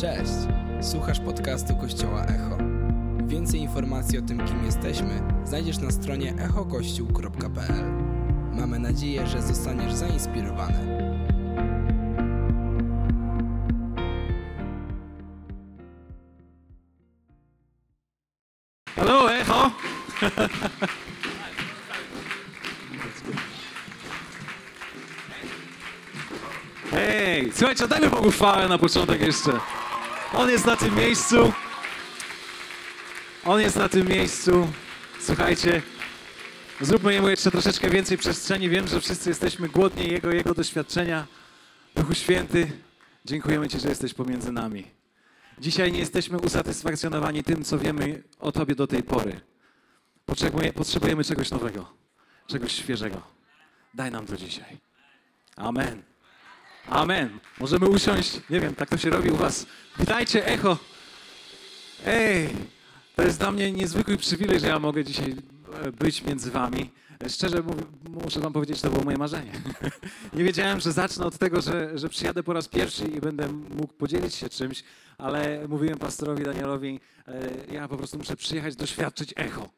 Cześć! Słuchasz podcastu Kościoła Echo. Więcej informacji o tym, kim jesteśmy, znajdziesz na stronie echokościół.pl. Mamy nadzieję, że zostaniesz zainspirowany. Hallo, Echo! Hej, słuchajcie, dajmy Bogu chwałę na początek jeszcze. On jest na tym miejscu. On jest na tym miejscu. Słuchajcie, zróbmy Jemu jeszcze troszeczkę więcej przestrzeni. Wiem, że wszyscy jesteśmy głodni Jego, Jego doświadczenia. Duchu Święty, dziękujemy Ci, że jesteś pomiędzy nami. Dzisiaj nie jesteśmy usatysfakcjonowani tym, co wiemy o Tobie do tej pory. Potrzebuje, potrzebujemy czegoś nowego, czegoś świeżego. Daj nam to dzisiaj. Amen. Amen. Możemy usiąść. Nie wiem, tak to się robi u Was. Witajcie, echo. Ej, to jest dla mnie niezwykły przywilej, że ja mogę dzisiaj e, być między Wami. Szczerze muszę Wam powiedzieć, to było moje marzenie. Nie wiedziałem, że zacznę od tego, że, że przyjadę po raz pierwszy i będę mógł podzielić się czymś, ale mówiłem pastorowi Danielowi, e, ja po prostu muszę przyjechać, doświadczyć echo.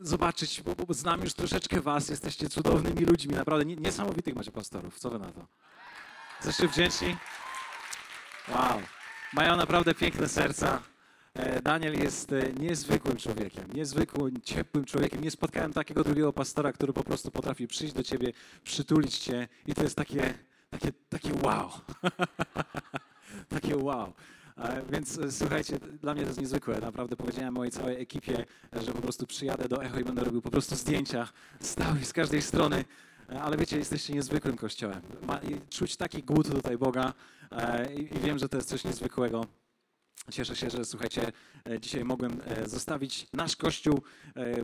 Zobaczyć, bo znam już troszeczkę Was, jesteście cudownymi ludźmi, naprawdę niesamowitych macie pastorów. Co Wy na to? Jesteście wdzięczni? Wow. Mają naprawdę piękne serca. E, Daniel jest e, niezwykłym człowiekiem, niezwykłym, ciepłym człowiekiem. Nie spotkałem takiego drugiego pastora, który po prostu potrafi przyjść do ciebie, przytulić cię i to jest takie, takie, takie wow. takie wow. Więc e, słuchajcie, dla mnie to jest niezwykłe. Naprawdę powiedziałem mojej całej ekipie, że po prostu przyjadę do Echo i będę robił po prostu zdjęcia stałych z każdej strony. Ale wiecie, jesteście niezwykłym kościołem. Ma, czuć taki głód tutaj Boga i, i wiem, że to jest coś niezwykłego. Cieszę się, że słuchajcie, e, dzisiaj mogłem e, zostawić nasz kościół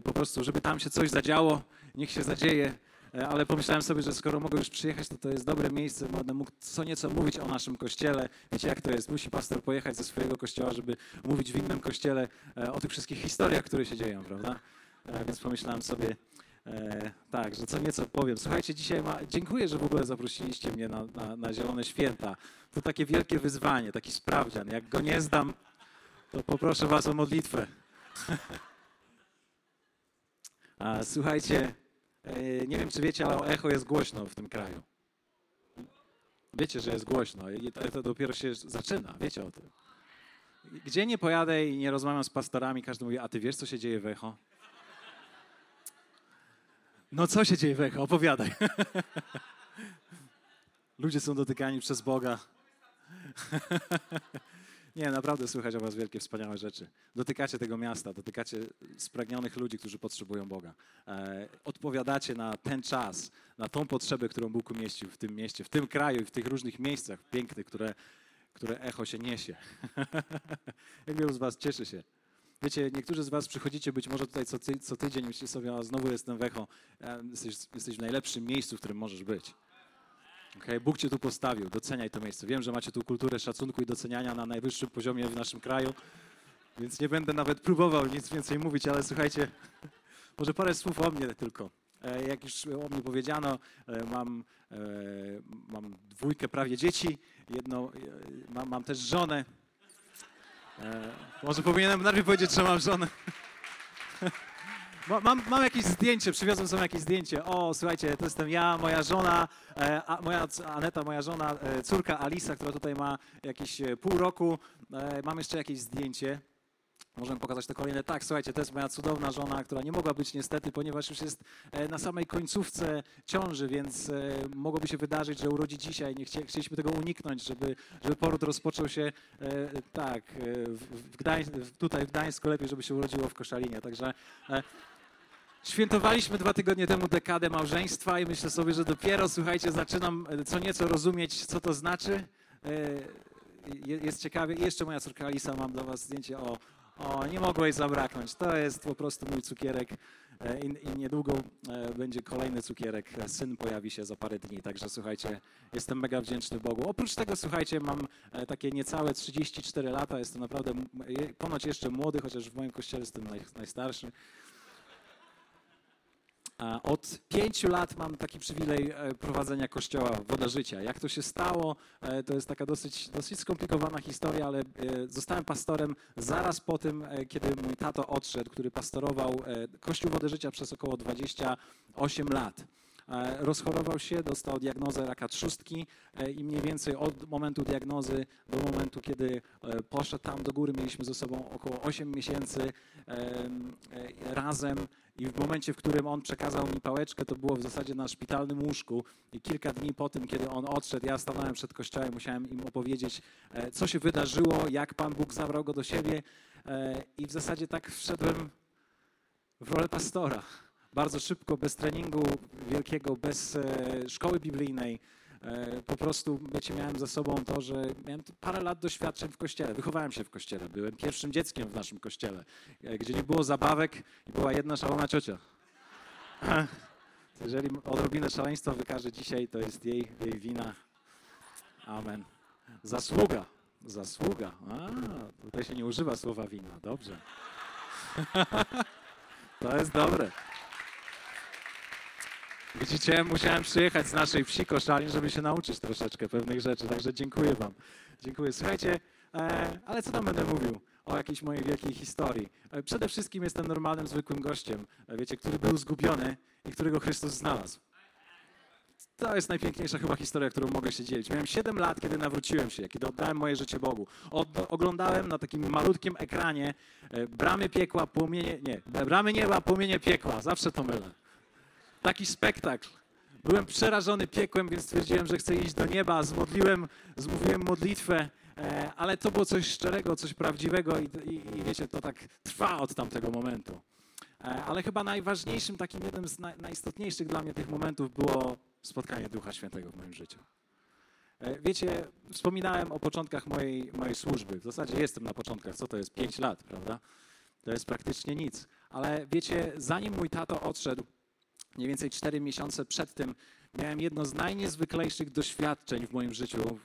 po prostu, żeby tam się coś zadziało. Niech się zadzieje. Ale pomyślałem sobie, że skoro mogę już przyjechać, to to jest dobre miejsce, będę mógł co nieco mówić o naszym kościele. Wiecie, jak to jest? Musi pastor pojechać ze swojego kościoła, żeby mówić w innym kościele o tych wszystkich historiach, które się dzieją, prawda? Więc pomyślałem sobie, E, tak, że co nieco powiem. Słuchajcie, dzisiaj ma, dziękuję, że w ogóle zaprosiliście mnie na, na, na Zielone Święta. To takie wielkie wyzwanie, taki sprawdzian. Jak go nie zdam, to poproszę was o modlitwę. A, słuchajcie, e, nie wiem, czy wiecie, ale echo jest głośno w tym kraju. Wiecie, że jest głośno i to, to dopiero się zaczyna. Wiecie o tym. Gdzie nie pojadę i nie rozmawiam z pastorami, każdy mówi, a ty wiesz, co się dzieje w echo? No co się dzieje w echo? Opowiadaj. Ludzie są dotykani przez Boga. Nie, naprawdę słychać o was wielkie, wspaniałe rzeczy. Dotykacie tego miasta, dotykacie spragnionych ludzi, którzy potrzebują Boga. E, odpowiadacie na ten czas, na tą potrzebę, którą Bóg umieścił w tym mieście, w tym kraju i w tych różnych miejscach pięknych, które, które echo się niesie. Jak wielu z was cieszy się Wiecie, niektórzy z was przychodzicie być może tutaj co, ty, co tydzień, myślicie sobie, a znowu jestem w echo. Jesteś, jesteś w najlepszym miejscu, w którym możesz być. Okay? Bóg cię tu postawił, doceniaj to miejsce. Wiem, że macie tu kulturę szacunku i doceniania na najwyższym poziomie w naszym kraju, więc nie będę nawet próbował nic więcej mówić, ale słuchajcie, może parę słów o mnie tylko. E, jak już o mnie powiedziano, e, mam, e, mam dwójkę prawie dzieci, jedno, mam, mam też żonę, może powinienem najpierw powiedzieć, że mam żonę. Mam, mam jakieś zdjęcie, przywiozłem sobie jakieś zdjęcie. O, słuchajcie, to jestem ja, moja żona, e, a, moja Aneta, moja żona, e, córka Alisa, która tutaj ma jakieś pół roku. Mam jeszcze jakieś zdjęcie. Możemy pokazać te kolejne. Tak, słuchajcie, to jest moja cudowna żona, która nie mogła być niestety, ponieważ już jest e, na samej końcówce ciąży, więc e, mogłoby się wydarzyć, że urodzi dzisiaj. Nie chcie, chcieliśmy tego uniknąć, żeby, żeby poród rozpoczął się e, tak, w tutaj w Gdańsku, lepiej, żeby się urodziło w Koszalinie. Także Świętowaliśmy dwa tygodnie temu dekadę małżeństwa i myślę sobie, że dopiero, słuchajcie, zaczynam co nieco rozumieć, co to znaczy. Jest ciekawie. I jeszcze moja córka Alisa, mam dla was zdjęcie o, o, nie mogłeś zabraknąć. To jest po prostu mój cukierek e, i, i niedługo e, będzie kolejny cukierek. Syn pojawi się za parę dni, także słuchajcie, jestem mega wdzięczny Bogu. Oprócz tego, słuchajcie, mam e, takie niecałe 34 lata, jestem naprawdę ponoć jeszcze młody, chociaż w moim kościele jestem naj, najstarszy. Od pięciu lat mam taki przywilej e, prowadzenia kościoła Woda Życia. Jak to się stało, e, to jest taka dosyć, dosyć skomplikowana historia, ale e, zostałem pastorem zaraz po tym, kiedy mój tato odszedł, który pastorował Kościół Wody Życia przez około 28 lat. E, Rozchorował się, dostał diagnozę raka trzustki e, i mniej więcej od momentu diagnozy do momentu, kiedy e, poszedł tam do góry, mieliśmy ze sobą około 8 miesięcy em, razem. I w momencie, w którym on przekazał mi pałeczkę, to było w zasadzie na szpitalnym łóżku. I kilka dni po tym, kiedy on odszedł, ja stanąłem przed kościołem, musiałem im opowiedzieć, co się wydarzyło, jak Pan Bóg zabrał go do siebie. I w zasadzie tak wszedłem w rolę pastora. Bardzo szybko, bez treningu wielkiego, bez e, szkoły biblijnej. E, po prostu, wiecie, miałem za sobą to, że miałem parę lat doświadczeń w kościele. Wychowałem się w kościele. Byłem pierwszym dzieckiem w naszym kościele, e, gdzie nie było zabawek i była jedna szalona ciocia. Jeżeli odrobinę szaleństwa wykaże dzisiaj, to jest jej, jej wina. Amen. Zasługa. Zasługa. A, tutaj się nie używa słowa wina. Dobrze. To jest dobre. Widzicie, musiałem przyjechać z naszej wsi Koszalin, żeby się nauczyć troszeczkę pewnych rzeczy, także dziękuję wam. Dziękuję. Słuchajcie, e, ale co tam będę mówił o jakiejś mojej wielkiej historii? E, przede wszystkim jestem normalnym, zwykłym gościem, e, wiecie, który był zgubiony i którego Chrystus znalazł. To jest najpiękniejsza chyba historia, którą mogę się dzielić. Miałem 7 lat, kiedy nawróciłem się, kiedy oddałem moje życie Bogu. Od, oglądałem na takim malutkim ekranie bramy piekła, płomienie, nie, bramy nieba, płomienie piekła. Zawsze to mylę. Taki spektakl. Byłem przerażony piekłem, więc stwierdziłem, że chcę iść do nieba. Zmodliłem, zmówiłem modlitwę, e, ale to było coś szczerego, coś prawdziwego i, i, i wiecie, to tak trwa od tamtego momentu. E, Ale chyba najważniejszym, takim jednym z naj, najistotniejszych dla mnie tych momentów było spotkanie Ducha Świętego w moim życiu. E, Wiecie, wspominałem o początkach mojej, mojej służby. W zasadzie jestem na początkach. Co to jest? Pięć lat, prawda? To jest praktycznie nic. Ale wiecie, zanim mój tato odszedł, mniej więcej cztery miesiące przed tym, miałem jedno z najniezwyklejszych doświadczeń w moim życiu.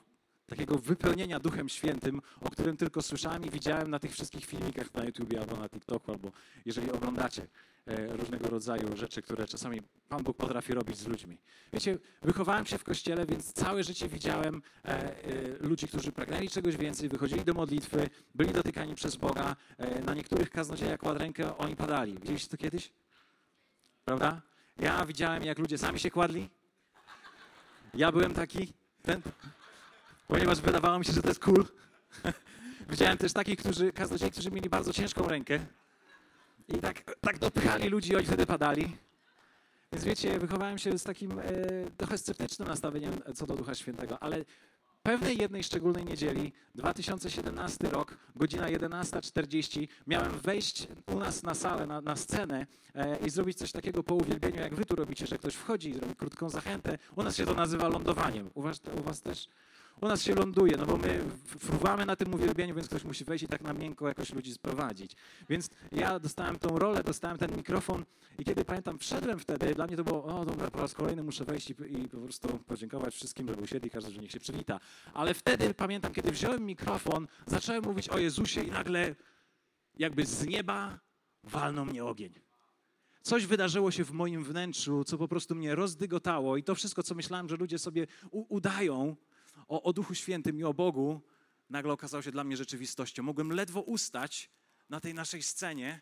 Takiego wypełnienia Duchem Świętym, o którym tylko słyszałem i widziałem na tych wszystkich filmikach na YouTubie albo na TikToku, albo jeżeli oglądacie e, różnego rodzaju rzeczy, które czasami Pan Bóg potrafi robić z ludźmi. Wiecie, wychowałem się w kościele, więc całe życie widziałem e, e, ludzi, którzy pragnęli czegoś więcej, wychodzili do modlitwy, byli dotykani przez Boga. E, na niektórych kaznodziejach kładł rękę, oni padali. Widzieliście to kiedyś? Prawda? Ja widziałem, jak ludzie sami się kładli. Ja byłem taki, ten, ponieważ wydawało mi się, że to jest cool. Widziałem też takich, którzy, kaznodziei, którzy mieli bardzo ciężką rękę i tak, tak dopychali ludzi i oni wtedy padali. Więc wiecie, wychowałem się z takim e, trochę sceptycznym nastawieniem co do Ducha Świętego, ale pewnej jednej szczególnej niedzieli, 2017 rok, godzina 11.40, miałem wejść u nas na salę, na, na scenę e, i zrobić coś takiego po uwielbieniu, jak wy tu robicie, że ktoś wchodzi i zrobi krótką zachętę. U nas się to nazywa lądowaniem. U was, u was też? U nas się ląduje, no bo my fruwamy na tym uwielbieniu, więc ktoś musi wejść i tak na miękko jakoś ludzi sprowadzić. Więc ja dostałem tą rolę, dostałem ten mikrofon i kiedy pamiętam, wszedłem wtedy, dla mnie to było, o dobra, po raz kolejny muszę wejść i, i po prostu podziękować wszystkim, że usiedli, każdy, że niech się przywita. Ale wtedy pamiętam, kiedy wziąłem mikrofon, zacząłem mówić o Jezusie i nagle jakby z nieba walnął mnie ogień. Coś wydarzyło się w moim wnętrzu, co po prostu mnie rozdygotało i to wszystko, co myślałem, że ludzie sobie udają o, o Duchu Świętym i o Bogu, nagle okazało się dla mnie rzeczywistością. Mogłem ledwo ustać na tej naszej scenie.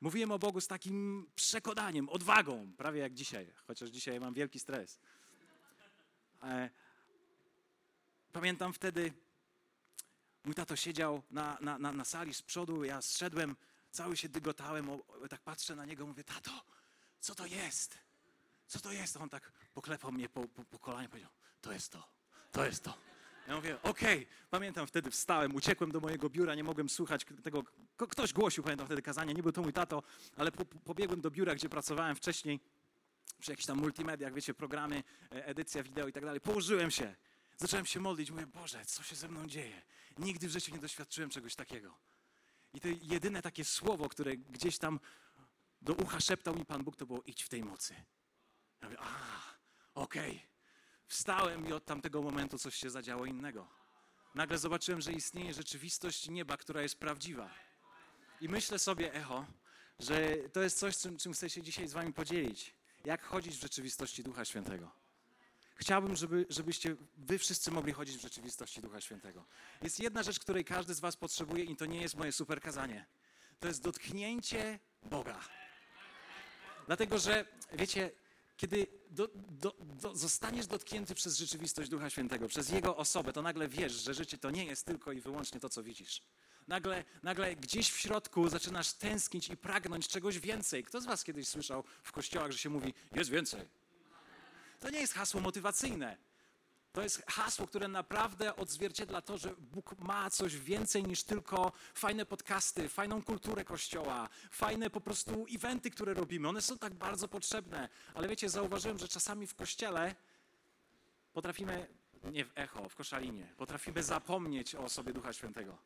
Mówiłem o Bogu z takim przekonaniem, odwagą, prawie jak dzisiaj, chociaż dzisiaj mam wielki stres. E, Pamiętam wtedy, mój tato siedział na, na, na, na sali z przodu, ja zszedłem, cały się dygotałem, o, tak patrzę na niego, mówię, tato, co to jest? Co to jest? A on tak poklepał mnie po, po, po kolanie, powiedział, to jest to, to jest to. Ja mówię, okej, pamiętam wtedy wstałem, uciekłem do mojego biura, nie mogłem słuchać tego, ktoś głosił, pamiętam wtedy kazanie, nie był to mój tato, ale po, po- pobiegłem do biura, gdzie pracowałem wcześniej, przy jakichś tam multimediach, wiecie, programy, e, edycja wideo i tak dalej. Położyłem się, zacząłem się modlić, mówię, Boże, co się ze mną dzieje? Nigdy w życiu nie doświadczyłem czegoś takiego. I to jedyne takie słowo, które gdzieś tam do ucha szeptał mi Pan Bóg, to było idź w tej mocy. Ja mówię, a, okej. Wstałem i od tamtego momentu coś się zadziało innego. Nagle zobaczyłem, że istnieje rzeczywistość nieba, która jest prawdziwa. I myślę sobie, echo, że to jest coś, czym, czym chcę się dzisiaj z wami podzielić. jak chodzić w rzeczywistości Ducha Świętego. Chciałbym, żeby, żebyście wy wszyscy mogli chodzić w rzeczywistości Ducha Świętego. Jest jedna rzecz, której każdy z was potrzebuje i to nie jest moje super kazanie. To jest dotknięcie Boga. Dlatego, że wiecie, kiedy do, do, do, zostaniesz dotknięty przez rzeczywistość Ducha Świętego, przez Jego osobę, to nagle wiesz, że życie to nie jest tylko i wyłącznie to, co widzisz. Nagle, nagle gdzieś w środku zaczynasz tęsknić i pragnąć czegoś więcej. Kto z Was kiedyś słyszał w kościołach, że się mówi, jest więcej? To nie jest hasło motywacyjne. To jest hasło, które naprawdę odzwierciedla to, że Bóg ma coś więcej niż tylko fajne podcasty, fajną kulturę kościoła, fajne po prostu eventy, które robimy. One są tak bardzo potrzebne, ale wiecie, zauważyłem, że czasami w kościele potrafimy, nie w echo, w koszalinie, potrafimy zapomnieć o osobie Ducha Świętego.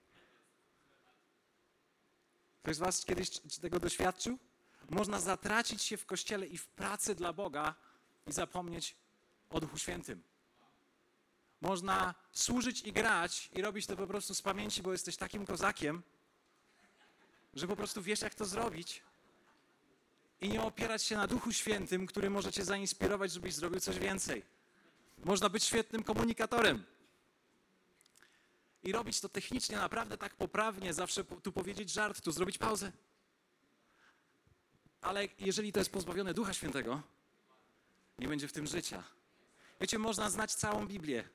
Ktoś z Was kiedyś tego doświadczył? Można zatracić się w kościele i w pracy dla Boga i zapomnieć o Duchu Świętym. Można służyć i grać i robić to po prostu z pamięci, bo jesteś takim kozakiem, że po prostu wiesz, jak to zrobić i nie opierać się na Duchu Świętym, który może cię zainspirować, żebyś zrobił coś więcej. Można być świetnym komunikatorem i robić to technicznie naprawdę tak poprawnie, zawsze tu powiedzieć żart, tu zrobić pauzę. Ale jeżeli to jest pozbawione Ducha Świętego, nie będzie w tym życia. Wiecie, można znać całą Biblię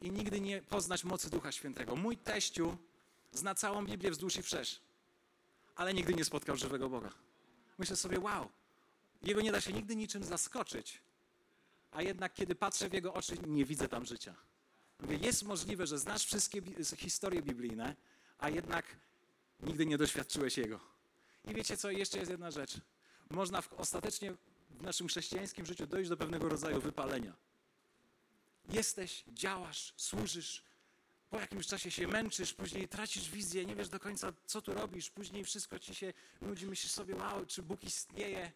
i nigdy nie poznać mocy Ducha Świętego. Mój teściu zna całą Biblię wzdłuż i wszerz, ale nigdy nie spotkał żywego Boga. Myślę sobie, wow, jego nie da się nigdy niczym zaskoczyć, a jednak kiedy patrzę w jego oczy, nie widzę tam życia. Mówię, jest możliwe, że znasz wszystkie historie biblijne, a jednak nigdy nie doświadczyłeś jego. I wiecie co, jeszcze jest jedna rzecz. Można w, ostatecznie w naszym chrześcijańskim życiu dojść do pewnego rodzaju wypalenia. Jesteś, działasz, służysz, po jakimś czasie się męczysz, później tracisz wizję, nie wiesz do końca, co tu robisz, później wszystko ci się nudzi, myślisz sobie, wow, czy Bóg istnieje.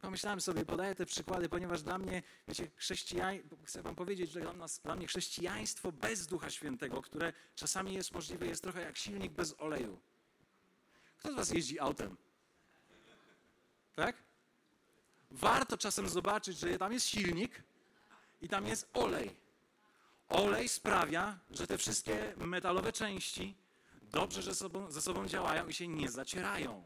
pomyślałem sobie, podaję te przykłady, ponieważ dla mnie, wiecie, chrześcijań, chcę wam powiedzieć, że dla, nas, dla mnie chrześcijaństwo bez Ducha Świętego, które czasami jest możliwe, jest trochę jak silnik bez oleju. Kto z was jeździ autem? Tak? Warto czasem zobaczyć, że tam jest silnik i tam jest olej. Olej sprawia, że te wszystkie metalowe części dobrze ze sobą, ze sobą działają i się nie zacierają.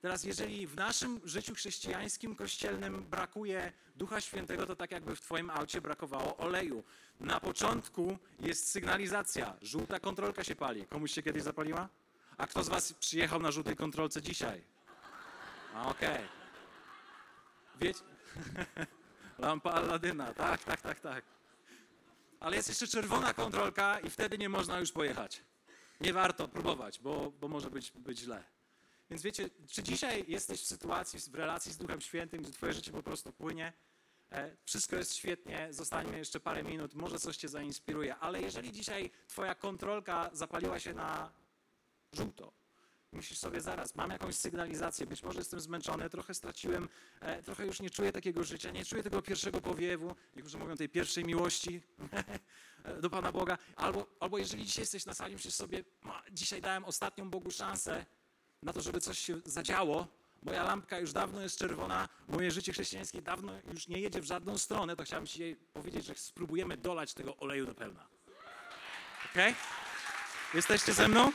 Teraz, jeżeli w naszym życiu chrześcijańskim, kościelnym brakuje Ducha Świętego, to tak jakby w Twoim aucie brakowało oleju. Na początku jest sygnalizacja, żółta kontrolka się pali. Komuś się kiedyś zapaliła? A kto z Was przyjechał na żółtej kontrolce dzisiaj? Okej. Okay. Wiecie? Lampa Aladyna, tak, tak, tak, tak. Ale jest jeszcze czerwona kontrolka i wtedy nie można już pojechać. Nie warto próbować, bo, bo może być, być źle. Więc wiecie, czy dzisiaj jesteś w sytuacji, w relacji z Duchem Świętym, gdzie twoje życie po prostu płynie, e, wszystko jest świetnie, zostańmy jeszcze parę minut, może coś cię zainspiruje, ale jeżeli dzisiaj twoja kontrolka zapaliła się na żółto, Myślisz sobie zaraz, mam jakąś sygnalizację, być może jestem zmęczony, trochę straciłem, e, trochę już nie czuję takiego życia, nie czuję tego pierwszego powiewu, niektórzy mówią tej pierwszej miłości do Pana Boga. Albo, albo jeżeli dzisiaj jesteś na sali, myślisz sobie, dzisiaj dałem ostatnią Bogu szansę na to, żeby coś się zadziało, moja lampka już dawno jest czerwona, moje życie chrześcijańskie dawno już nie jedzie w żadną stronę, to chciałbym Ci powiedzieć, że spróbujemy dolać tego oleju do pełna. Ok? Jesteście ze mną?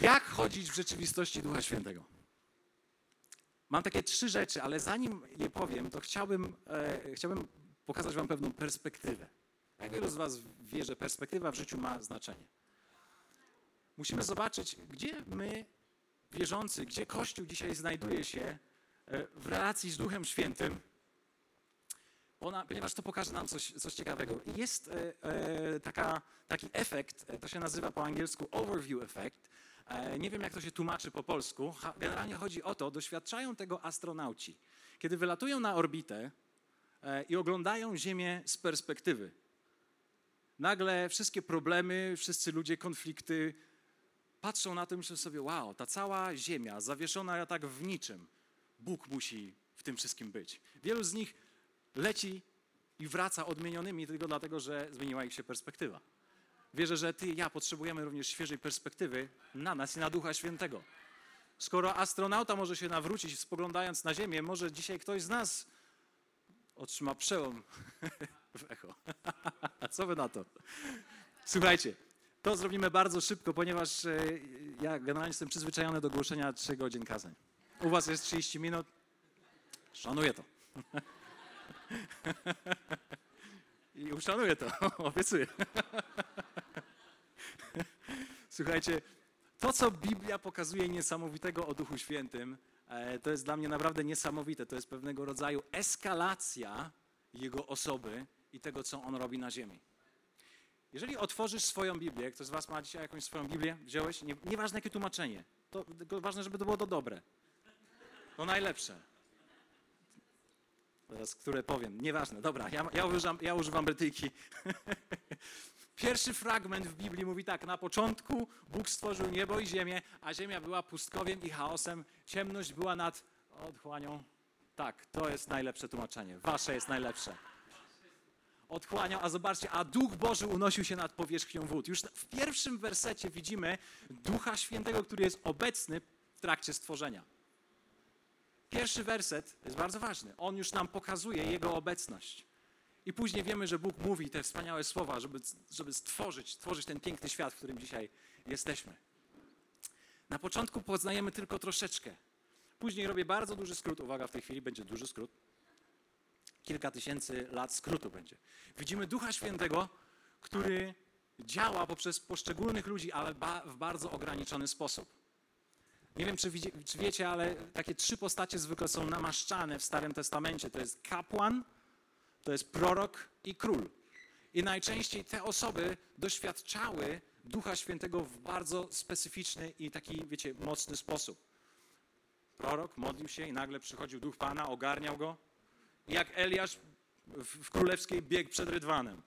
Jak chodzić w rzeczywistości Ducha Świętego? Mam takie trzy rzeczy, ale zanim je powiem, to chciałbym, e, chciałbym pokazać Wam pewną perspektywę. Jak wielu z Was wie, że perspektywa w życiu ma znaczenie? Musimy zobaczyć, gdzie my, wierzący, gdzie Kościół dzisiaj znajduje się e, w relacji z Duchem Świętym, ona, ponieważ to pokaże nam coś, coś ciekawego. Jest e, e, taka, taki efekt, to się nazywa po angielsku overview effect, E, nie wiem, jak to się tłumaczy po polsku. Generalnie chodzi o to, doświadczają tego astronauci. Kiedy wylatują na orbitę e, i oglądają Ziemię z perspektywy, nagle wszystkie problemy, wszyscy ludzie, konflikty patrzą na to i myślą sobie, wow, ta cała Ziemia zawieszona tak w niczym. Bóg musi w tym wszystkim być. Wielu z nich leci i wraca odmienionymi tylko dlatego, że zmieniła ich się perspektywa. Wierzę, że Ty i ja potrzebujemy również świeżej perspektywy na nas i na Ducha Świętego. Skoro astronauta może się nawrócić, spoglądając na Ziemię, może dzisiaj ktoś z nas otrzyma przełom w echo. Co wy na to? Słuchajcie, to zrobimy bardzo szybko, ponieważ e, ja generalnie jestem przyzwyczajony do głoszenia 3 godzin kazań. U was jest 30 minut. Szanuję to. I uszanuję to, obiecuję. Słuchajcie, to co Biblia pokazuje niesamowitego o Duchu Świętym, e, to jest dla mnie naprawdę niesamowite. To jest pewnego rodzaju eskalacja Jego osoby i tego, co On robi na ziemi. Jeżeli otworzysz swoją Biblię, ktoś z Was ma dzisiaj jakąś swoją Biblię, wziąłeś, nie, nieważne jakie tłumaczenie, to, ważne, żeby to było to dobre. To najlepsze. Teraz, które powiem, nieważne, dobra, ja, ja, używam, ja używam Brytyjki. Pierwszy fragment w Biblii mówi tak: Na początku Bóg stworzył niebo i ziemię, a ziemia była pustkowiem i chaosem. Ciemność była nad odchłanią. Tak, to jest najlepsze tłumaczenie. Wasze jest najlepsze. Odchłaniał, a zobaczcie, a Duch Boży unosił się nad powierzchnią wód. Już w pierwszym wersecie widzimy Ducha Świętego, który jest obecny w trakcie stworzenia. Pierwszy werset jest bardzo ważny. On już nam pokazuje Jego obecność. I później wiemy, że Bóg mówi te wspaniałe słowa, żeby, żeby stworzyć, stworzyć ten piękny świat, w którym dzisiaj jesteśmy. Na początku poznajemy tylko troszeczkę. Później robię bardzo duży skrót. Uwaga, w tej chwili będzie duży skrót. Kilka tysięcy lat skrótu będzie. Widzimy Ducha Świętego, który działa poprzez poszczególnych ludzi, ale w bardzo ograniczony sposób. Nie wiem, czy wiecie, ale takie trzy postacie zwykle są namaszczane w Starym Testamencie. To jest kapłan, to jest prorok i król. I najczęściej te osoby doświadczały Ducha Świętego w bardzo specyficzny i taki, wiecie, mocny sposób. Prorok modlił się i nagle przychodził Duch Pana, ogarniał go. Jak Eliasz w królewskiej biegł przed Rydwanem.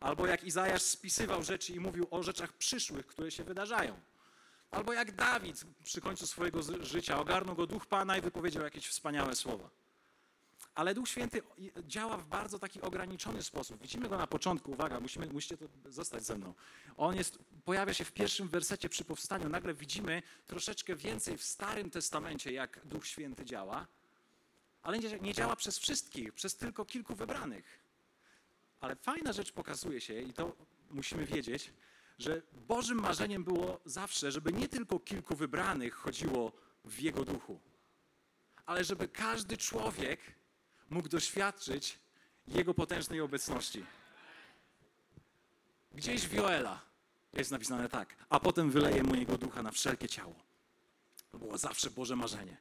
Albo jak Izajasz spisywał rzeczy i mówił o rzeczach przyszłych, które się wydarzają. Albo jak Dawid przy końcu swojego życia ogarnął go Duch Pana i wypowiedział jakieś wspaniałe słowa. Ale Duch Święty działa w bardzo taki ograniczony sposób. Widzimy go na początku, uwaga, musimy, musicie to zostać ze mną. On jest, pojawia się w pierwszym wersecie przy powstaniu. Nagle widzimy troszeczkę więcej w Starym Testamencie, jak Duch Święty działa, ale nie, nie działa przez wszystkich, przez tylko kilku wybranych. Ale fajna rzecz pokazuje się, i to musimy wiedzieć, że Bożym marzeniem było zawsze, żeby nie tylko kilku wybranych chodziło w Jego duchu, ale żeby każdy człowiek mógł doświadczyć Jego potężnej obecności. Gdzieś w Joela jest napisane tak, a potem wyleje mojego ducha na wszelkie ciało. To było zawsze Boże marzenie.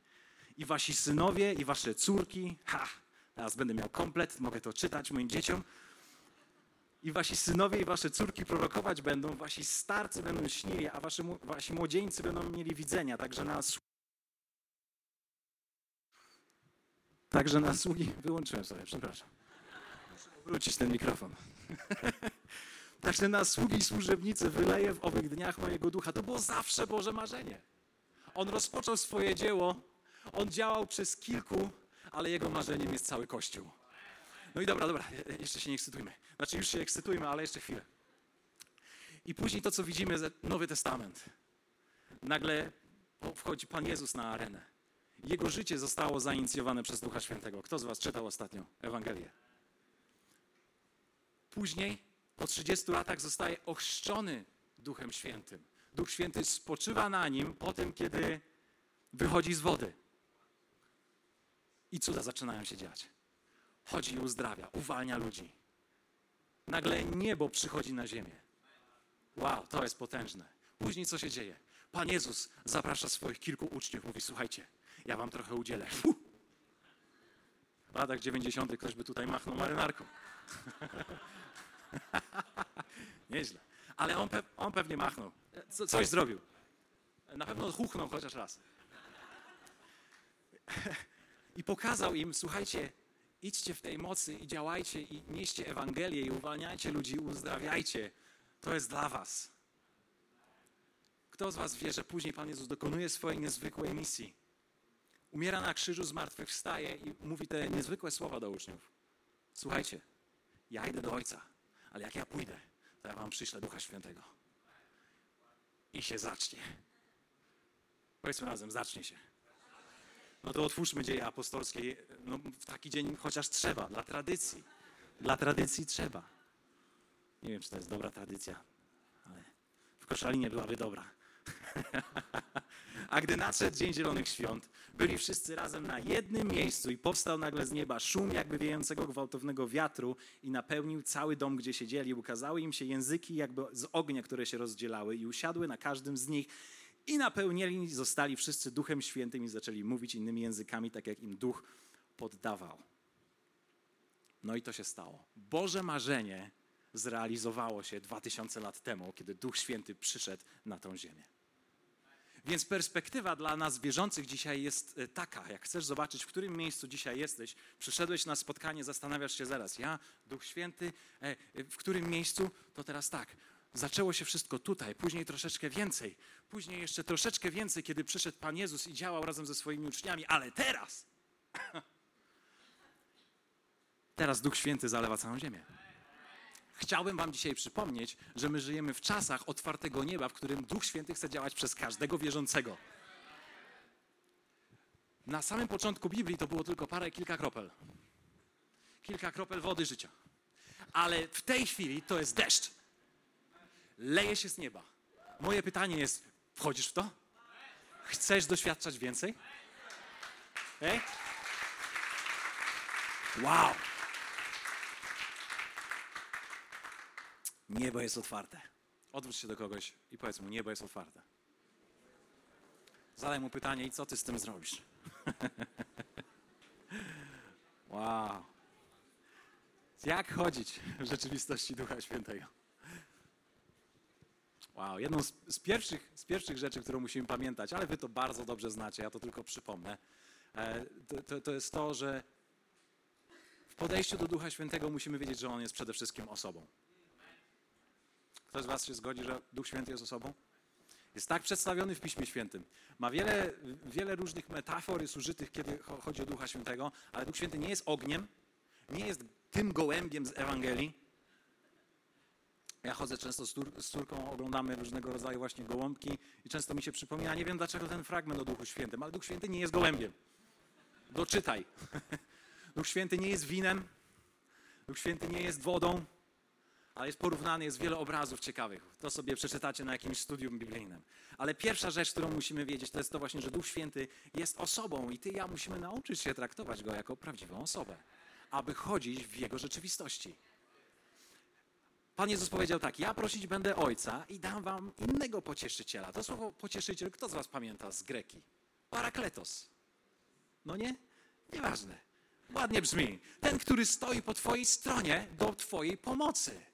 I wasi synowie, i wasze córki, ha, teraz będę miał komplet, mogę to czytać moim dzieciom, i wasi synowie i wasze córki prorokować będą, wasi starcy będą śnili, a wasi, wasi młodzieńcy będą mieli widzenia, także na Także na sługi wyłączyłem sobie, przepraszam. Muszę wrócić ten mikrofon. Także na sługi i służebnicy wyleję w owych dniach mojego ducha. To było zawsze Boże marzenie. On rozpoczął swoje dzieło, on działał przez kilku, ale jego marzeniem jest cały Kościół. No i dobra, dobra, jeszcze się nie ekscytujmy. Znaczy już się ekscytujmy, ale jeszcze chwilę. I później to, co widzimy, Nowy Testament. Nagle wchodzi Pan Jezus na arenę. Jego życie zostało zainicjowane przez Ducha Świętego. Kto z Was czytał ostatnio Ewangelię? Później, po 30 latach, zostaje ochrzczony Duchem Świętym. Duch Święty spoczywa na nim po tym, kiedy wychodzi z wody. I cuda zaczynają się dziać chodzi i uzdrawia, uwalnia ludzi. Nagle niebo przychodzi na ziemię. Wow, to jest potężne. Później co się dzieje? Pan Jezus zaprasza swoich kilku uczniów, mówi: Słuchajcie, ja wam trochę udzielę. Fuh. W latach 90. ktoś by tutaj machnął marynarką. Nieźle. Ale on, pe on pewnie machnął. Co, coś zrobił. Na pewno huchnął chociaż raz. I pokazał im, słuchajcie, idźcie w tej mocy i działajcie i nieście Ewangelię i uwalniajcie ludzi uzdrawiajcie. To jest dla was. Kto z was wie, że później Pan Jezus dokonuje swojej niezwykłej misji? Umiera na krzyżu, zmartwychwstaje i mówi te niezwykłe słowa do uczniów. Słuchajcie, ja idę do Ojca, ale jak ja pójdę, to ja wam przyślę Ducha Świętego. I się zacznie. Powiedzmy razem, zacznie się. No to otwórzmy dzieje apostolskie. No, w taki dzień chociaż trzeba, dla tradycji. Dla tradycji trzeba. Nie wiem, czy to jest dobra tradycja, ale w Koszalinie byłaby dobra. A gdy nadszedł Dzień Zielonych Świąt, byli wszyscy razem na jednym miejscu i powstał nagle z nieba szum jakby wiejącego gwałtownego wiatru i napełnił cały dom, gdzie siedzieli. Ukazały im się języki jakby z ognia, które się rozdzielały i usiadły na każdym z nich i napełnieni zostali wszyscy Duchem Świętym i zaczęli mówić innymi językami, tak jak im Duch poddawał. No i to się stało. Boże marzenie zrealizowało się dwa tysiące lat temu, kiedy Duch Święty przyszedł na tą ziemię. Więc perspektywa dla nas wierzących dzisiaj jest e, taka, jak chcesz zobaczyć, w którym miejscu dzisiaj jesteś, przyszedłeś na spotkanie, zastanawiasz się zaraz, ja, Duch Święty, e, e, w którym miejscu, to teraz tak, zaczęło się wszystko tutaj, później troszeczkę więcej, później jeszcze troszeczkę więcej, kiedy przyszedł Pan Jezus i działał razem ze swoimi uczniami, ale teraz, teraz Duch Święty zalewa całą ziemię. Chciałbym Wam dzisiaj przypomnieć, że my żyjemy w czasach otwartego nieba, w którym Duch Święty chce działać przez każdego wierzącego. Na samym początku Biblii to było tylko parę, kilka kropel. Kilka kropel wody życia. Ale w tej chwili to jest deszcz. Leje się z nieba. Moje pytanie jest: wchodzisz w to? Chcesz doświadczać więcej? Ej? Wow! Niebo jest otwarte. Odwróć się do kogoś i powiedz mu, niebo jest otwarte. Zadaj mu pytanie i co ty z tym zrobisz? wow. Jak chodzić w rzeczywistości Ducha Świętego? Wow, jedną z, z, pierwszych, z pierwszych rzeczy, którą musimy pamiętać, ale wy to bardzo dobrze znacie, ja to tylko przypomnę, e, to, to, to jest to, że w podejściu do Ducha Świętego musimy wiedzieć, że On jest przede wszystkim osobą. Ktoś z Was się zgodzi, że Duch Święty jest osobą? Jest tak przedstawiony w Piśmie Świętym. Ma wiele, wiele różnych metafor jest użytych, kiedy chodzi o Ducha Świętego, ale Duch Święty nie jest ogniem, nie jest tym gołębiem z Ewangelii. Ja chodzę często z, cór z córką, oglądamy różnego rodzaju właśnie gołąbki i często mi się przypomina, nie wiem dlaczego ten fragment o Duchu Świętym, ale Duch Święty nie jest gołębiem. Doczytaj. Duch Święty nie jest winem, Duch Święty nie jest wodą, ale jest porównany, jest wiele obrazów ciekawych. To sobie przeczytacie na jakimś studium biblijnym. Ale pierwsza rzecz, którą musimy wiedzieć, to jest to właśnie, że Duch Święty jest osobą i ty i ja musimy nauczyć się traktować Go jako prawdziwą osobę, aby chodzić w Jego rzeczywistości. Pan Jezus powiedział tak, ja prosić będę Ojca i dam wam innego pocieszyciela. To słowo pocieszyciel, kto z was pamięta z greki? Parakletos. No nie? Nieważne. Ładnie brzmi. Ten, który stoi po twojej stronie do twojej pomocy.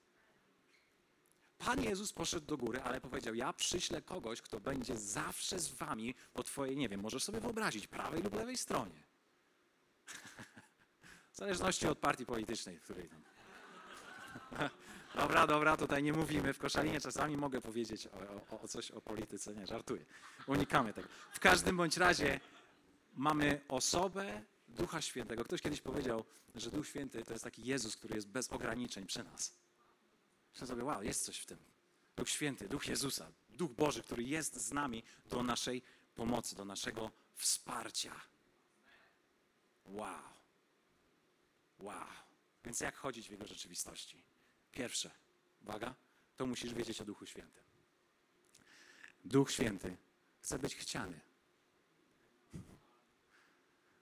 Pan Jezus poszedł do góry, ale powiedział: Ja przyślę kogoś, kto będzie zawsze z wami po twojej, nie wiem, możesz sobie wyobrazić, prawej lub lewej stronie. w zależności od partii politycznej, w której tam. Dobra, dobra, tutaj nie mówimy. W Koszalinie czasami mogę powiedzieć o, o, o, coś o polityce. Nie, żartuję. Unikamy tego. W każdym bądź razie mamy osobę Ducha Świętego. Ktoś kiedyś powiedział, że Duch Święty to jest taki Jezus, który jest bez ograniczeń przy nas. Myślę sobie, wow, jest coś w tym. Duch Święty, Duch Jezusa, Duch Boży, który jest z nami do naszej pomocy, do naszego wsparcia. Wow. Wow. Więc jak chodzić w Jego rzeczywistości? Pierwsze, uwaga, to musisz wiedzieć o Duchu Świętym. Duch Święty chce być chciany.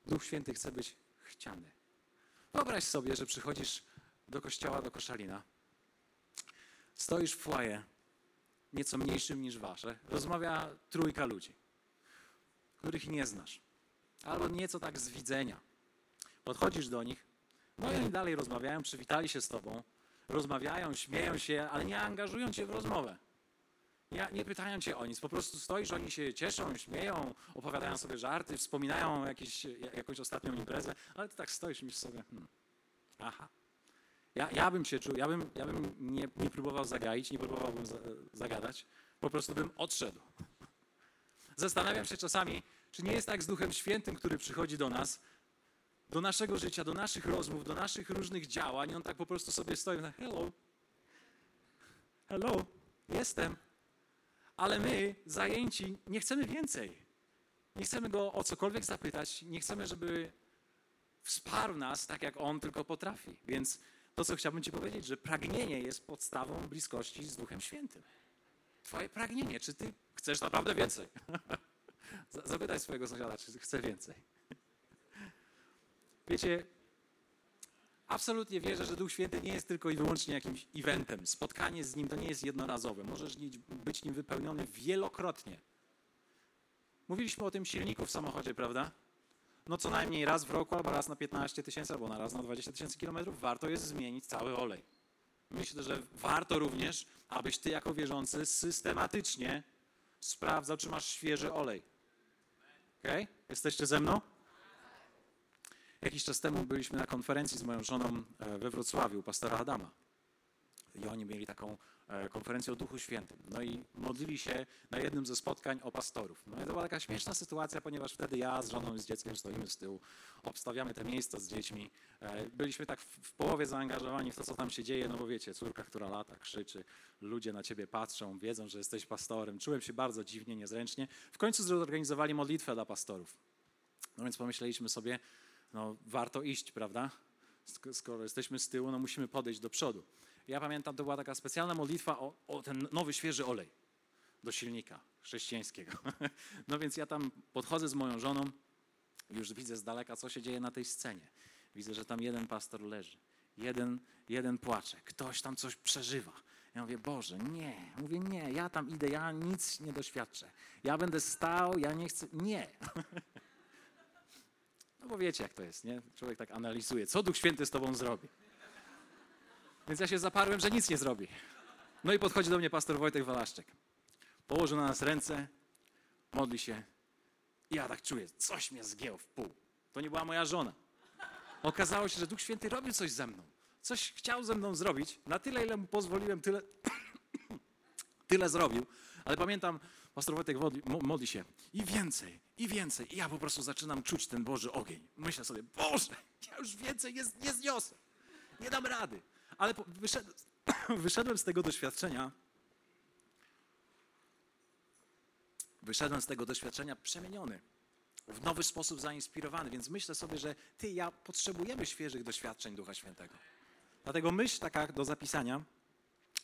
Duch Święty chce być chciany. Wyobraź sobie, że przychodzisz do kościoła, do koszalina Stoisz w foyer, nieco mniejszym niż wasze, rozmawia trójka ludzi, których nie znasz, albo nieco tak z widzenia. Podchodzisz do nich, no i oni dalej rozmawiają, przywitali się z tobą, rozmawiają, śmieją się, ale nie angażują cię w rozmowę. Nie, nie pytają cię o nic, po prostu stoisz, oni się cieszą, śmieją, opowiadają sobie żarty, wspominają jakieś, jakąś ostatnią imprezę, ale ty tak stoisz i sobie, hmm, aha, ja, ja bym się czuł, ja bym, ja bym nie, nie próbował zagaić, nie próbowałbym za, zagadać, po prostu bym odszedł. Zastanawiam się czasami, czy nie jest tak z Duchem Świętym, który przychodzi do nas, do naszego życia, do naszych rozmów, do naszych różnych działań. On tak po prostu sobie stoi na hello, hello, jestem. Ale my, zajęci, nie chcemy więcej. Nie chcemy go o cokolwiek zapytać, nie chcemy, żeby wsparł nas tak, jak on tylko potrafi. Więc to, co chciałbym Ci powiedzieć, że pragnienie jest podstawą bliskości z Duchem Świętym. Twoje pragnienie, czy Ty chcesz naprawdę więcej? Zapytaj swojego sąsiada, czy chce więcej. Wiecie, absolutnie wierzę, że Duch Święty nie jest tylko i wyłącznie jakimś eventem. Spotkanie z Nim to nie jest jednorazowe. Możesz być nim wypełniony wielokrotnie. Mówiliśmy o tym silniku w samochodzie, prawda? No co najmniej raz w roku, albo raz na 15 tysięcy, albo na raz na 20 tysięcy kilometrów warto jest zmienić cały olej. Myślę, że warto również, abyś ty jako wierzący systematycznie sprawdzał, czy masz świeży olej. Ok? Jesteście ze mną? Jakiś czas temu byliśmy na konferencji z moją żoną e, we Wrocławiu pastora Adama. I oni mieli taką e, konferencję o Duchu Świętym. No i modlili się na jednym ze spotkań o pastorów. No i to była taka śmieszna sytuacja, ponieważ wtedy ja z żoną i z dzieckiem stoimy z tyłu, obstawiamy te miejsca z dziećmi. E, byliśmy tak w, połowie zaangażowani w to, co tam się dzieje, no bo wiecie, córka, która lata, krzyczy, ludzie na ciebie patrzą, wiedzą, że jesteś pastorem. Czułem się bardzo dziwnie, niezręcznie. W końcu zorganizowali modlitwę dla pastorów. No więc pomyśleliśmy sobie, no warto iść, prawda? Skoro jesteśmy z tyłu, no musimy podejść do przodu. Ja pamiętam, to była taka specjalna modlitwa o, o ten nowy, świeży olej do silnika chrześcijańskiego. No więc ja tam podchodzę z moją żoną, już widzę z daleka, co się dzieje na tej scenie. Widzę, że tam jeden pastor leży, jeden, jeden płacze, ktoś tam coś przeżywa. Ja mówię, Boże, nie. Mówię, nie, ja tam idę, ja nic nie doświadczę. Ja będę stał, ja nie chcę, nie. No bo wiecie, jak to jest, nie? Człowiek tak analizuje, co Duch Święty z tobą zrobi. Więc ja się zaparłem, że nic nie zrobi. No i podchodzi do mnie pastor Wojtek Walaszczek. Położył na nas ręce, modli się. I ja tak czuję, coś mnie zgięło w pół. To nie była moja żona. Okazało się, że Duch Święty robił coś ze mną. Coś chciał ze mną zrobić. Na tyle, ile mu pozwoliłem, tyle, tyle zrobił. Ale pamiętam, pastor Wojtek modli, modli, się i więcej, i więcej. I ja po prostu zaczynam czuć ten Boży ogień. Myślę sobie, Boże, ja już więcej nie, nie zniosę. Nie dam rady. Ale wyszedłem, wyszedłem z tego doświadczenia. Wyszedłem z tego doświadczenia przemieniony, w nowy sposób zainspirowany, więc myślę sobie, że ty i ja potrzebujemy świeżych doświadczeń Ducha Świętego. Dlatego myśl taka do zapisania,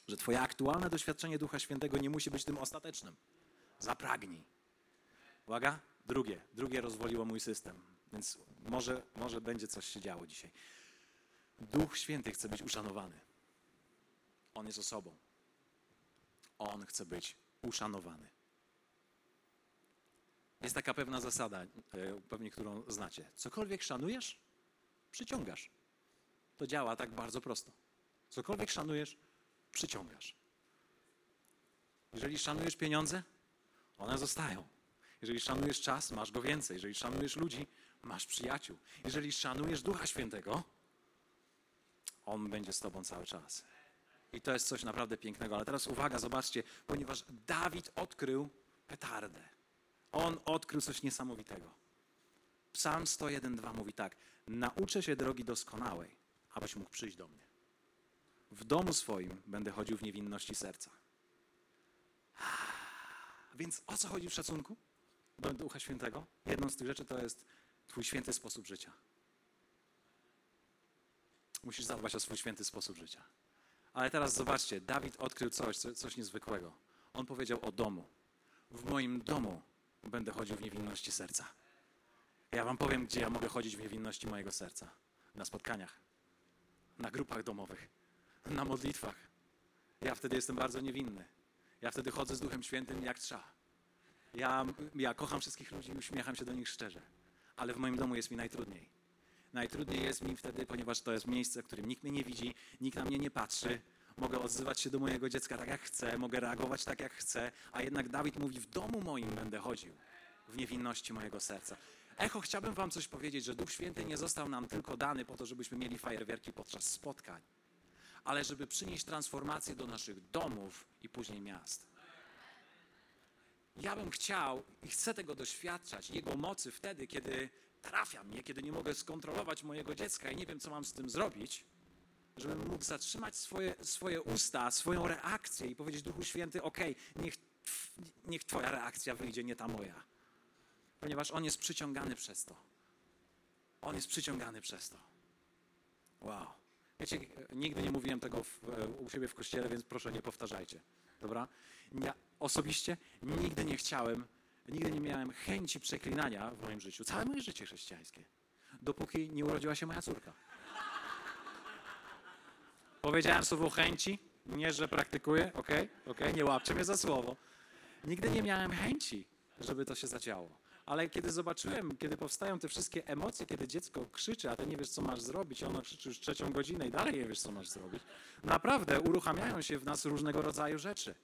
że twoje aktualne doświadczenie Ducha Świętego nie musi być tym ostatecznym. Zapragnij. Uwaga, drugie, drugie rozwoliło mój system, więc może, może będzie coś się działo dzisiaj. Duch Święty chce być uszanowany. On jest osobą. On chce być uszanowany. Jest taka pewna zasada, e, pewnie którą znacie. Cokolwiek szanujesz, przyciągasz. To działa tak bardzo prosto. Cokolwiek szanujesz, przyciągasz. Jeżeli szanujesz pieniądze, one zostają. Jeżeli szanujesz czas, masz go więcej. Jeżeli szanujesz ludzi, masz przyjaciół. Jeżeli szanujesz Ducha Świętego, on będzie z Tobą cały czas. I to jest coś naprawdę pięknego. Ale teraz uwaga, zobaczcie, ponieważ Dawid odkrył petardę. On odkrył coś niesamowitego. Psalm 101:2 mówi tak: Nauczę się drogi doskonałej, abyś mógł przyjść do mnie. W domu swoim będę chodził w niewinności serca. Więc o co chodzi w szacunku do Ducha Świętego? Jedną z tych rzeczy to jest Twój święty sposób życia. Musisz zadbać o swój święty sposób życia. Ale teraz zobaczcie, Dawid odkrył coś, coś niezwykłego. On powiedział o domu. W moim domu będę chodził w niewinności serca. Ja wam powiem, gdzie ja mogę chodzić w niewinności mojego serca. Na spotkaniach, na grupach domowych, na modlitwach. Ja wtedy jestem bardzo niewinny. Ja wtedy chodzę z Duchem Świętym jak trzeba. Ja, ja kocham wszystkich ludzi i uśmiecham się do nich szczerze. Ale w moim domu jest mi najtrudniej. Najtrudniej jest mi wtedy, ponieważ to jest miejsce, w którym nikt mnie nie widzi, nikt na mnie nie patrzy. Mogę odzywać się do mojego dziecka tak jak chcę, mogę reagować tak jak chcę, a jednak Dawid mówi: W domu moim będę chodził, w niewinności mojego serca. Echo, chciałbym Wam coś powiedzieć, że Duch Święty nie został nam tylko dany po to, żebyśmy mieli fajerwerki podczas spotkań, ale żeby przynieść transformację do naszych domów i później miast. Ja bym chciał i chcę tego doświadczać, Jego mocy wtedy, kiedy trafia mnie, kiedy nie mogę skontrolować mojego dziecka i nie wiem, co mam z tym zrobić, żebym mógł zatrzymać swoje, swoje usta, swoją reakcję i powiedzieć Duchu Święty, ok, niech, niech Twoja reakcja wyjdzie, nie ta moja. ponieważ on jest przyciągany przez to. On jest przyciągany przez to. Wow. Wiecie, nigdy nie mówiłem tego w, u siebie w kościele, więc proszę nie powtarzajcie. Dobra? Ja osobiście nigdy nie chciałem, nigdy nie miałem chęci przeklinania w moim życiu. Całe moje życie chrześcijańskie. Dopóki nie urodziła się moja córka. Powiedziałem słowo chęci, nie, że praktykuję, ok, ok, nie łapcie mnie za słowo. Nigdy nie miałem chęci, żeby to się zadziało. Ale kiedy zobaczyłem, kiedy powstają te wszystkie emocje, kiedy dziecko krzyczy, a ty nie wiesz, co masz zrobić, ono krzyczy już trzecią godzinę i dalej nie wiesz, co masz zrobić, naprawdę uruchamiają się w nas różnego rodzaju rzeczy.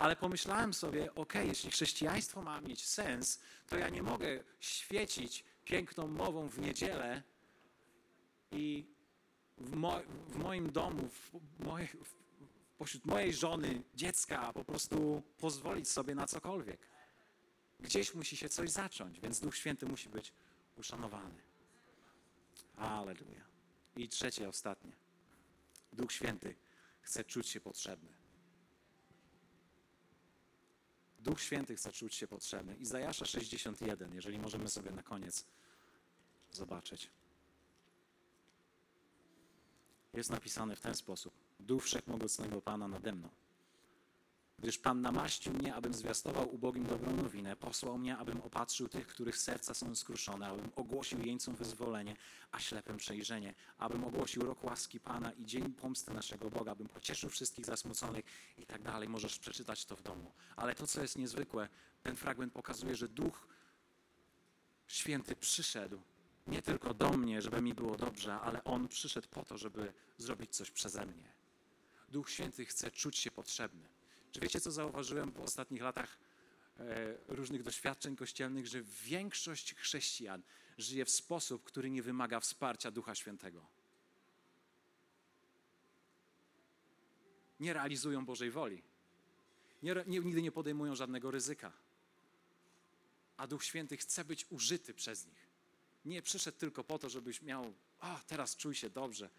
Ale pomyślałem sobie, ok, jeśli chrześcijaństwo ma mieć sens, to ja nie mogę świecić piękną mową w niedzielę i w, mo w moim domu, w, moje, w, pośród mojej żony, dziecka, po prostu pozwolić sobie na cokolwiek. Gdzieś musi się coś zacząć, więc Duch Święty musi być uszanowany. Aleluja. I trzecie, ostatnie. Duch Święty chce czuć się potrzebny. Duch Święty chce czuć się potrzebny. Izajasza 61, jeżeli możemy sobie na koniec zobaczyć. Jest napisane w ten sposób. Duch Wszechmogącego Pana nade mną Gdyż Pan namaścił mnie, abym zwiastował ubogim dobrą nowinę, posłał mnie, abym opatrzył tych, których serca są skruszone, abym ogłosił jeńcom wyzwolenie, a ślepym przejrzenie, abym ogłosił rok łaski Pana i dzień pomsty naszego Boga, abym pocieszył wszystkich zasmuconych i tak dalej. Możesz przeczytać to w domu. Ale to, co jest niezwykłe, ten fragment pokazuje, że Duch Święty przyszedł nie tylko do mnie, żeby mi było dobrze, ale On przyszedł po to, żeby zrobić coś przeze mnie. Duch Święty chce czuć się potrzebny. Czy wiecie, co zauważyłem w ostatnich latach e, różnych doświadczeń kościelnych, że większość chrześcijan żyje w sposób, który nie wymaga wsparcia Ducha Świętego. Nie realizują Bożej woli. Nie, nie, nigdy nie podejmują żadnego ryzyka. A Duch Święty chce być użyty przez nich. Nie przyszedł tylko po to, żebyś miał, a teraz czuj się dobrze.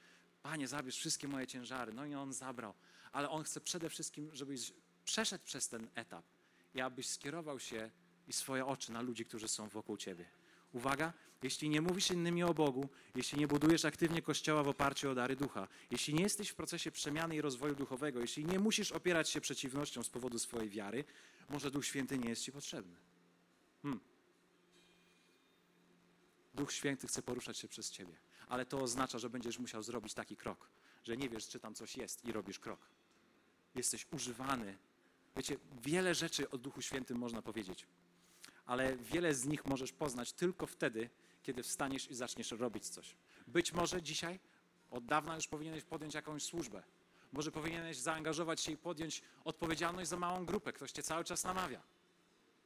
Panie, zabierz wszystkie moje ciężary. No i on zabrał ale On chce przede wszystkim, żebyś przeszedł przez ten etap i abyś skierował się i swoje oczy na ludzi, którzy są wokół Ciebie. Uwaga, jeśli nie mówisz innymi o Bogu, jeśli nie budujesz aktywnie Kościoła w oparciu o dary ducha, jeśli nie jesteś w procesie przemiany i rozwoju duchowego, jeśli nie musisz opierać się przeciwnością z powodu swojej wiary, może Duch Święty nie jest Ci potrzebny. Hmm. Duch Święty chce poruszać się przez Ciebie, ale to oznacza, że będziesz musiał zrobić taki krok, że nie wiesz, czy tam coś jest i robisz krok jesteś używany. Wiecie, wiele rzeczy o Duchu Świętym można powiedzieć, ale wiele z nich możesz poznać tylko wtedy, kiedy wstaniesz i zaczniesz robić coś. Być może dzisiaj, od dawna już powinieneś podjąć jakąś służbę. Może powinieneś zaangażować się i podjąć odpowiedzialność za małą grupę. Ktoś cię cały czas namawia.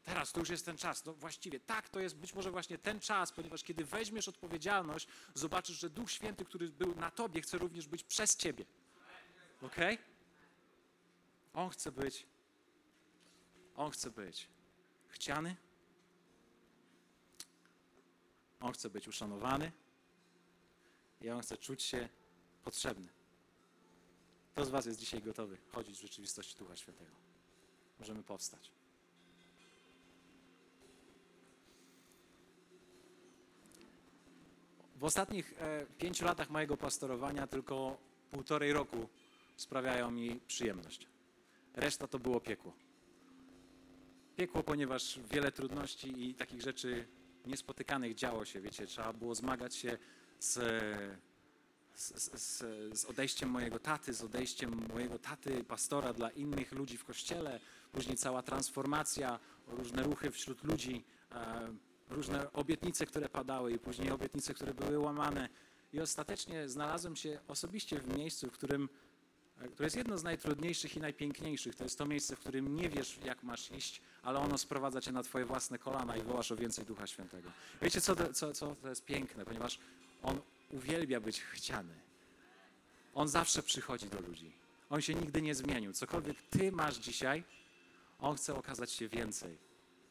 Teraz to już jest ten czas. No właściwie tak, to jest być może właśnie ten czas, ponieważ kiedy weźmiesz odpowiedzialność, zobaczysz, że Duch Święty, który był na tobie, chce również być przez ciebie. Okej? Okay? On chce być, on chce być chciany, on chce być uszanowany i on chce czuć się potrzebny. Kto z Was jest dzisiaj gotowy chodzić w rzeczywistości Ducha Świętego? Możemy powstać. W ostatnich e, pięciu latach mojego pastorowania tylko półtorej roku sprawiają mi przyjemność. Reszta to było piekło. Piekło, ponieważ wiele trudności i takich rzeczy niespotykanych działo się, wiecie, trzeba było zmagać się z, z, z, z, odejściem mojego taty, z odejściem mojego taty, pastora dla innych ludzi w kościele, później cała transformacja, różne ruchy wśród ludzi, e, różne obietnice, które padały i później obietnice, które były łamane. I ostatecznie znalazłem się osobiście w miejscu, w którym to jest jedno z najtrudniejszych i najpiękniejszych. To jest to miejsce, w którym nie wiesz, jak masz iść, ale ono sprowadza cię na twoje własne kolana i wołasz o więcej Ducha Świętego. Wiecie, co to, co, co to jest piękne? Ponieważ on uwielbia być chciany. On zawsze przychodzi do ludzi. On się nigdy nie zmienił. Cokolwiek ty masz dzisiaj, on chce okazać się więcej.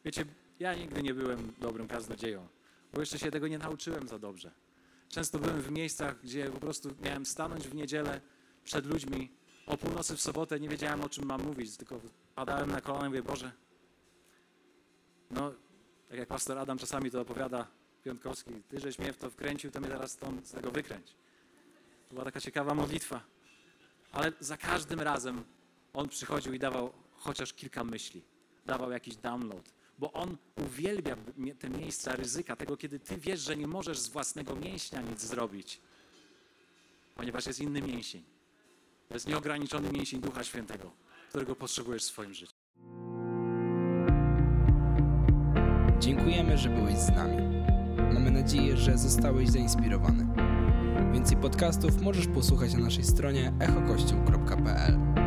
Wiecie, ja nigdy nie byłem dobrym kaznodzieją, bo jeszcze się tego nie nauczyłem za dobrze. Często byłem w miejscach, gdzie po prostu miałem stanąć w niedzielę przed ludźmi o północy w sobotę, nie wiedziałem o czym mam mówić, tylko padałem na kolana i mówię, Boże, no Tak jak pastor Adam czasami to opowiada, Piątkowski, ty żeś mnie w to wkręcił, to mnie teraz stąd z tego wykręć. To była taka ciekawa modlitwa. Ale za każdym razem on przychodził i dawał chociaż kilka myśli. Dawał jakiś download. Bo on uwielbia te miejsca ryzyka, tego, kiedy ty wiesz, że nie możesz z własnego mięśnia nic zrobić. Ponieważ jest inny mięsień. To jest nieograniczony mięsień Ducha Świętego, którego potrzebujesz w swoim życiu. Dziękujemy, że byłeś z nami. Mamy nadzieję, że zostałeś zainspirowany. Więcej podcastów możesz posłuchać na naszej stronie echokościół.pl.